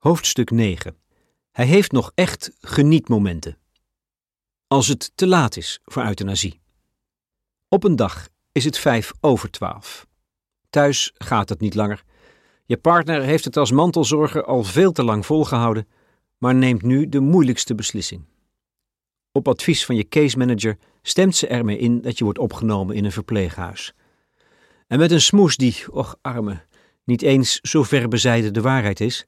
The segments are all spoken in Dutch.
Hoofdstuk 9. Hij heeft nog echt genietmomenten. Als het te laat is voor euthanasie. Op een dag is het vijf over twaalf. Thuis gaat het niet langer. Je partner heeft het als mantelzorger al veel te lang volgehouden, maar neemt nu de moeilijkste beslissing. Op advies van je case manager stemt ze ermee in dat je wordt opgenomen in een verpleeghuis. En met een smoes die, och arme, niet eens zo ver bezijden de waarheid is.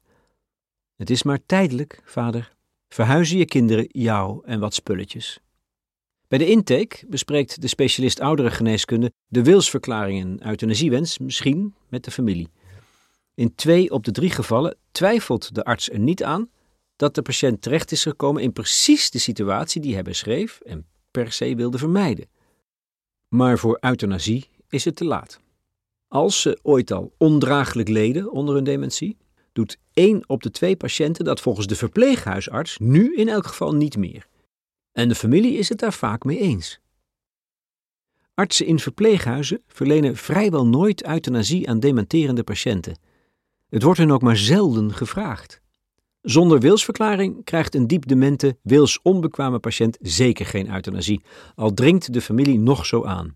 Het is maar tijdelijk, vader. Verhuizen je kinderen jou en wat spulletjes. Bij de intake bespreekt de specialist ouderengeneeskunde de wilsverklaring en euthanasiewens misschien met de familie. In twee op de drie gevallen twijfelt de arts er niet aan dat de patiënt terecht is gekomen in precies de situatie die hij beschreef en per se wilde vermijden. Maar voor euthanasie is het te laat. Als ze ooit al ondraaglijk leden onder hun dementie, doet één op de twee patiënten dat volgens de verpleeghuisarts nu in elk geval niet meer. En de familie is het daar vaak mee eens. Artsen in verpleeghuizen verlenen vrijwel nooit euthanasie aan dementerende patiënten. Het wordt hen ook maar zelden gevraagd. Zonder wilsverklaring krijgt een diep demente, wilsonbekwame patiënt zeker geen euthanasie, al dringt de familie nog zo aan.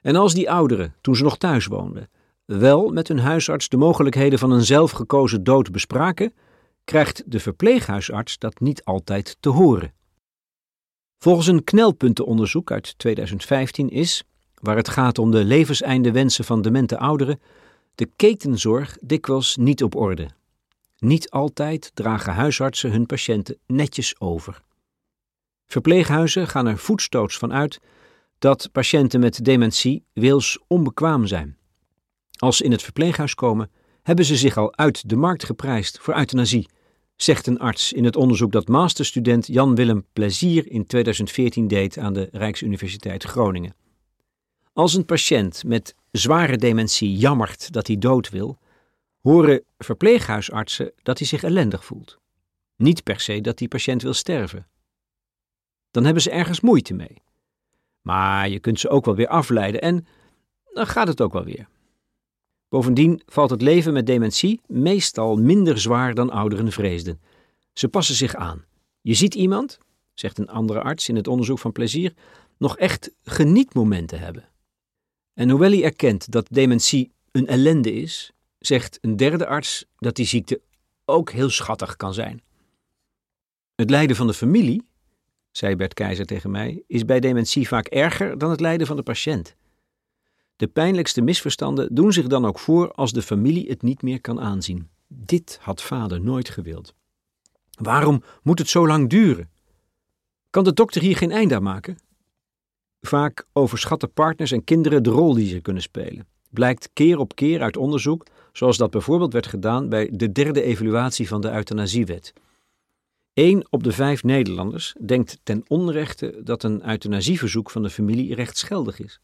En als die ouderen, toen ze nog thuis woonden, wel met hun huisarts de mogelijkheden van een zelfgekozen dood bespraken, krijgt de verpleeghuisarts dat niet altijd te horen. Volgens een knelpuntenonderzoek uit 2015 is, waar het gaat om de levenseinde wensen van demente ouderen, de ketenzorg dikwijls niet op orde. Niet altijd dragen huisartsen hun patiënten netjes over. Verpleeghuizen gaan er voetstoots van uit dat patiënten met dementie wils onbekwaam zijn. Als ze in het verpleeghuis komen, hebben ze zich al uit de markt geprijsd voor euthanasie, zegt een arts in het onderzoek dat masterstudent Jan-Willem Plezier in 2014 deed aan de Rijksuniversiteit Groningen. Als een patiënt met zware dementie jammert dat hij dood wil, horen verpleeghuisartsen dat hij zich ellendig voelt. Niet per se dat die patiënt wil sterven. Dan hebben ze ergens moeite mee. Maar je kunt ze ook wel weer afleiden en dan gaat het ook wel weer. Bovendien valt het leven met dementie meestal minder zwaar dan ouderen vreesden. Ze passen zich aan. Je ziet iemand, zegt een andere arts in het onderzoek van plezier, nog echt genietmomenten hebben. En hoewel hij erkent dat dementie een ellende is, zegt een derde arts dat die ziekte ook heel schattig kan zijn. Het lijden van de familie, zei Bert Keizer tegen mij, is bij dementie vaak erger dan het lijden van de patiënt. De pijnlijkste misverstanden doen zich dan ook voor als de familie het niet meer kan aanzien. Dit had vader nooit gewild. Waarom moet het zo lang duren? Kan de dokter hier geen einde aan maken? Vaak overschatten partners en kinderen de rol die ze kunnen spelen. Blijkt keer op keer uit onderzoek, zoals dat bijvoorbeeld werd gedaan bij de derde evaluatie van de euthanasiewet. Eén op de vijf Nederlanders denkt ten onrechte dat een euthanasieverzoek van de familie rechtsgeldig is.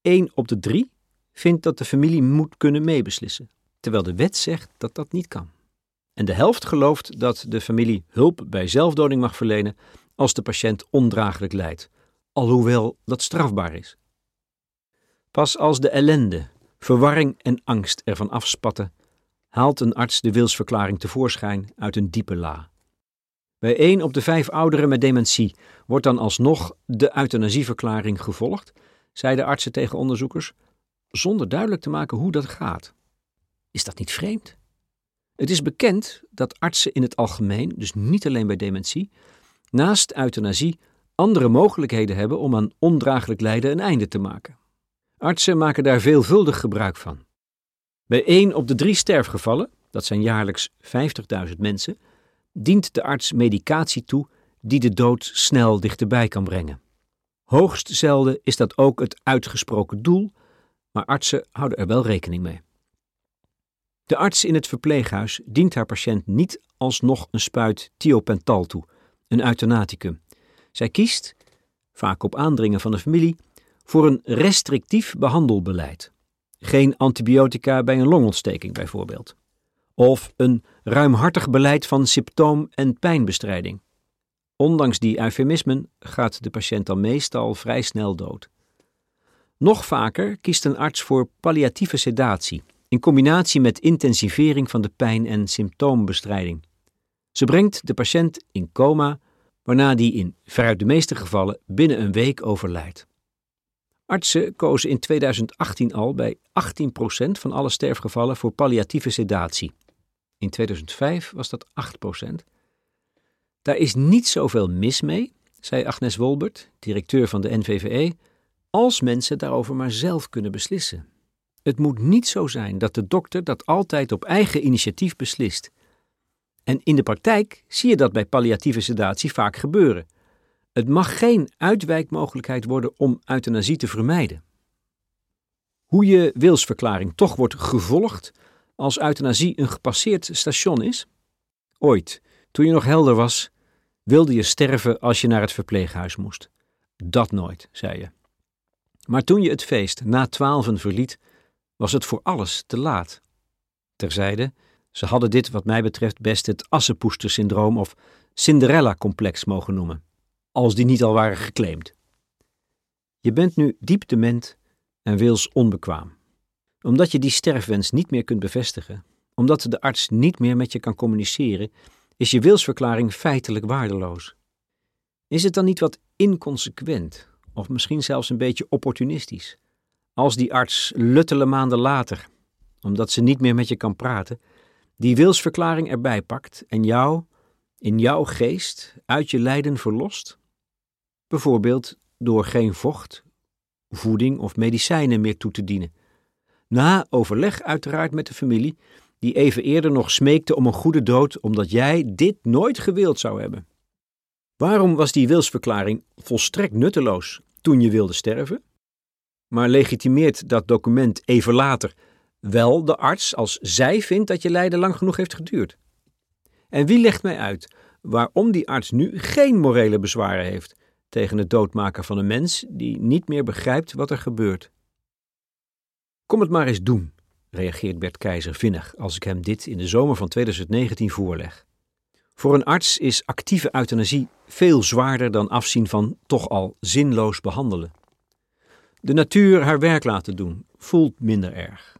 1 op de 3 vindt dat de familie moet kunnen meebeslissen, terwijl de wet zegt dat dat niet kan. En de helft gelooft dat de familie hulp bij zelfdoding mag verlenen als de patiënt ondraaglijk lijdt, alhoewel dat strafbaar is. Pas als de ellende, verwarring en angst ervan afspatten, haalt een arts de wilsverklaring tevoorschijn uit een diepe la. Bij één op de vijf ouderen met dementie wordt dan alsnog de euthanasieverklaring gevolgd zeiden artsen tegen onderzoekers, zonder duidelijk te maken hoe dat gaat. Is dat niet vreemd? Het is bekend dat artsen in het algemeen, dus niet alleen bij dementie, naast euthanasie andere mogelijkheden hebben om aan ondraaglijk lijden een einde te maken. Artsen maken daar veelvuldig gebruik van. Bij één op de drie sterfgevallen, dat zijn jaarlijks 50.000 mensen, dient de arts medicatie toe die de dood snel dichterbij kan brengen. Hoogst zelden is dat ook het uitgesproken doel, maar artsen houden er wel rekening mee. De arts in het verpleeghuis dient haar patiënt niet alsnog een spuit thiopental toe, een euthanaticum. Zij kiest, vaak op aandringen van de familie, voor een restrictief behandelbeleid. Geen antibiotica bij een longontsteking bijvoorbeeld. Of een ruimhartig beleid van symptoom- en pijnbestrijding. Ondanks die eufemismen gaat de patiënt dan meestal vrij snel dood. Nog vaker kiest een arts voor palliatieve sedatie, in combinatie met intensivering van de pijn en symptoombestrijding. Ze brengt de patiënt in coma, waarna die in veruit de meeste gevallen binnen een week overlijdt. Artsen kozen in 2018 al bij 18% van alle sterfgevallen voor palliatieve sedatie. In 2005 was dat 8%. Daar is niet zoveel mis mee, zei Agnes Wolbert, directeur van de NVVE, als mensen daarover maar zelf kunnen beslissen. Het moet niet zo zijn dat de dokter dat altijd op eigen initiatief beslist. En in de praktijk zie je dat bij palliatieve sedatie vaak gebeuren. Het mag geen uitwijkmogelijkheid worden om euthanasie te vermijden. Hoe je wilsverklaring toch wordt gevolgd als euthanasie een gepasseerd station is? Ooit, toen je nog helder was, wilde je sterven als je naar het verpleeghuis moest. Dat nooit, zei je. Maar toen je het feest na twaalfen verliet, was het voor alles te laat. Terzijde, ze hadden dit wat mij betreft best het Assepoester-syndroom of Cinderella-complex mogen noemen, als die niet al waren geclaimd. Je bent nu diep dement en wils onbekwaam. Omdat je die sterfwens niet meer kunt bevestigen, omdat de arts niet meer met je kan communiceren, is je wilsverklaring feitelijk waardeloos. Is het dan niet wat inconsequent, of misschien zelfs een beetje opportunistisch, als die arts luttele maanden later, omdat ze niet meer met je kan praten, die wilsverklaring erbij pakt en jou, in jouw geest, uit je lijden verlost? Bijvoorbeeld door geen vocht, voeding of medicijnen meer toe te dienen. Na overleg uiteraard met de familie, die even eerder nog smeekte om een goede dood omdat jij dit nooit gewild zou hebben. Waarom was die wilsverklaring volstrekt nutteloos toen je wilde sterven? Maar legitimeert dat document even later wel de arts als zij vindt dat je lijden lang genoeg heeft geduurd? En wie legt mij uit waarom die arts nu geen morele bezwaren heeft tegen het doodmaken van een mens die niet meer begrijpt wat er gebeurt? Kom het maar eens doen, reageert Bert Keizer vinnig als ik hem dit in de zomer van 2019 voorleg. Voor een arts is actieve euthanasie veel zwaarder dan afzien van toch al zinloos behandelen. De natuur haar werk laten doen voelt minder erg.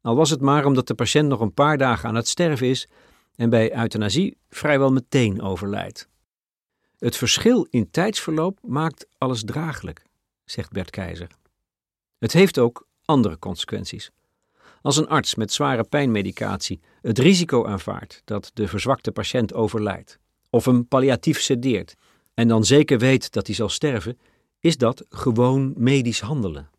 Al was het maar omdat de patiënt nog een paar dagen aan het sterven is en bij euthanasie vrijwel meteen overlijdt. Het verschil in tijdsverloop maakt alles draaglijk, zegt Bert Keizer. Het heeft ook andere consequenties. Als een arts met zware pijnmedicatie het risico aanvaardt dat de verzwakte patiënt overlijdt, of hem palliatief sedeert, en dan zeker weet dat hij zal sterven, is dat gewoon medisch handelen.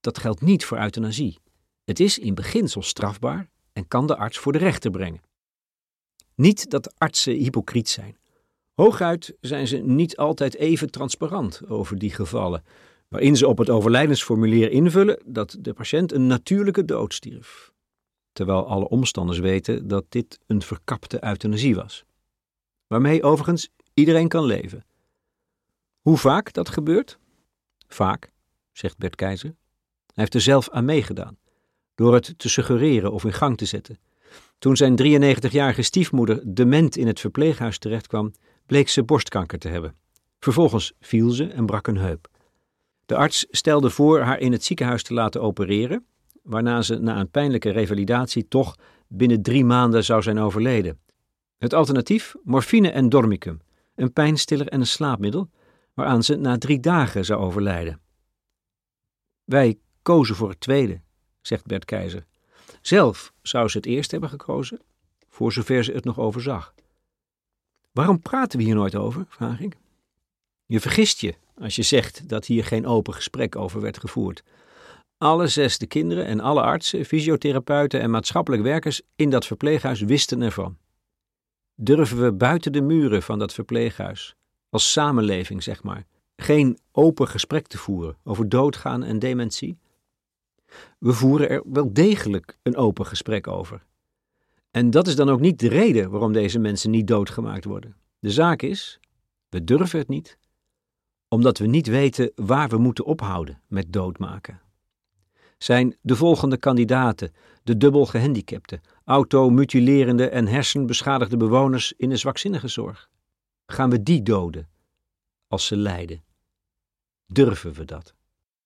Dat geldt niet voor euthanasie. Het is in beginsel strafbaar en kan de arts voor de rechter brengen. Niet dat artsen hypocriet zijn. Hooguit zijn ze niet altijd even transparant over die gevallen, waarin ze op het overlijdensformulier invullen dat de patiënt een natuurlijke dood stierf, terwijl alle omstanders weten dat dit een verkapte euthanasie was. Waarmee overigens iedereen kan leven. Hoe vaak dat gebeurt? Vaak, zegt Bert Keizer. Hij heeft er zelf aan meegedaan, door het te suggereren of in gang te zetten. Toen zijn 93-jarige stiefmoeder dement in het verpleeghuis terechtkwam, bleek ze borstkanker te hebben. Vervolgens viel ze en brak een heup. De arts stelde voor haar in het ziekenhuis te laten opereren, waarna ze na een pijnlijke revalidatie toch binnen drie maanden zou zijn overleden. Het alternatief, morfine en dormicum, een pijnstiller en een slaapmiddel, waaraan ze na drie dagen zou overlijden. Wij kozen voor het tweede, zegt Bert Keizer. Zelf zou ze het eerst hebben gekozen, voor zover ze het nog overzag. Waarom praten we hier nooit over? vraag ik. Je vergist je als je zegt dat hier geen open gesprek over werd gevoerd. Alle zes de kinderen en alle artsen, fysiotherapeuten en maatschappelijk werkers in dat verpleeghuis wisten ervan. Durven we buiten de muren van dat verpleeghuis, als samenleving zeg maar, geen open gesprek te voeren over doodgaan en dementie? We voeren er wel degelijk een open gesprek over. En dat is dan ook niet de reden waarom deze mensen niet doodgemaakt worden. De zaak is, we durven het niet, omdat we niet weten waar we moeten ophouden met doodmaken. Zijn de volgende kandidaten de dubbel gehandicapte, automutilerende en hersenbeschadigde bewoners in de zwakzinnige zorg? Gaan we die doden als ze lijden? Durven we dat?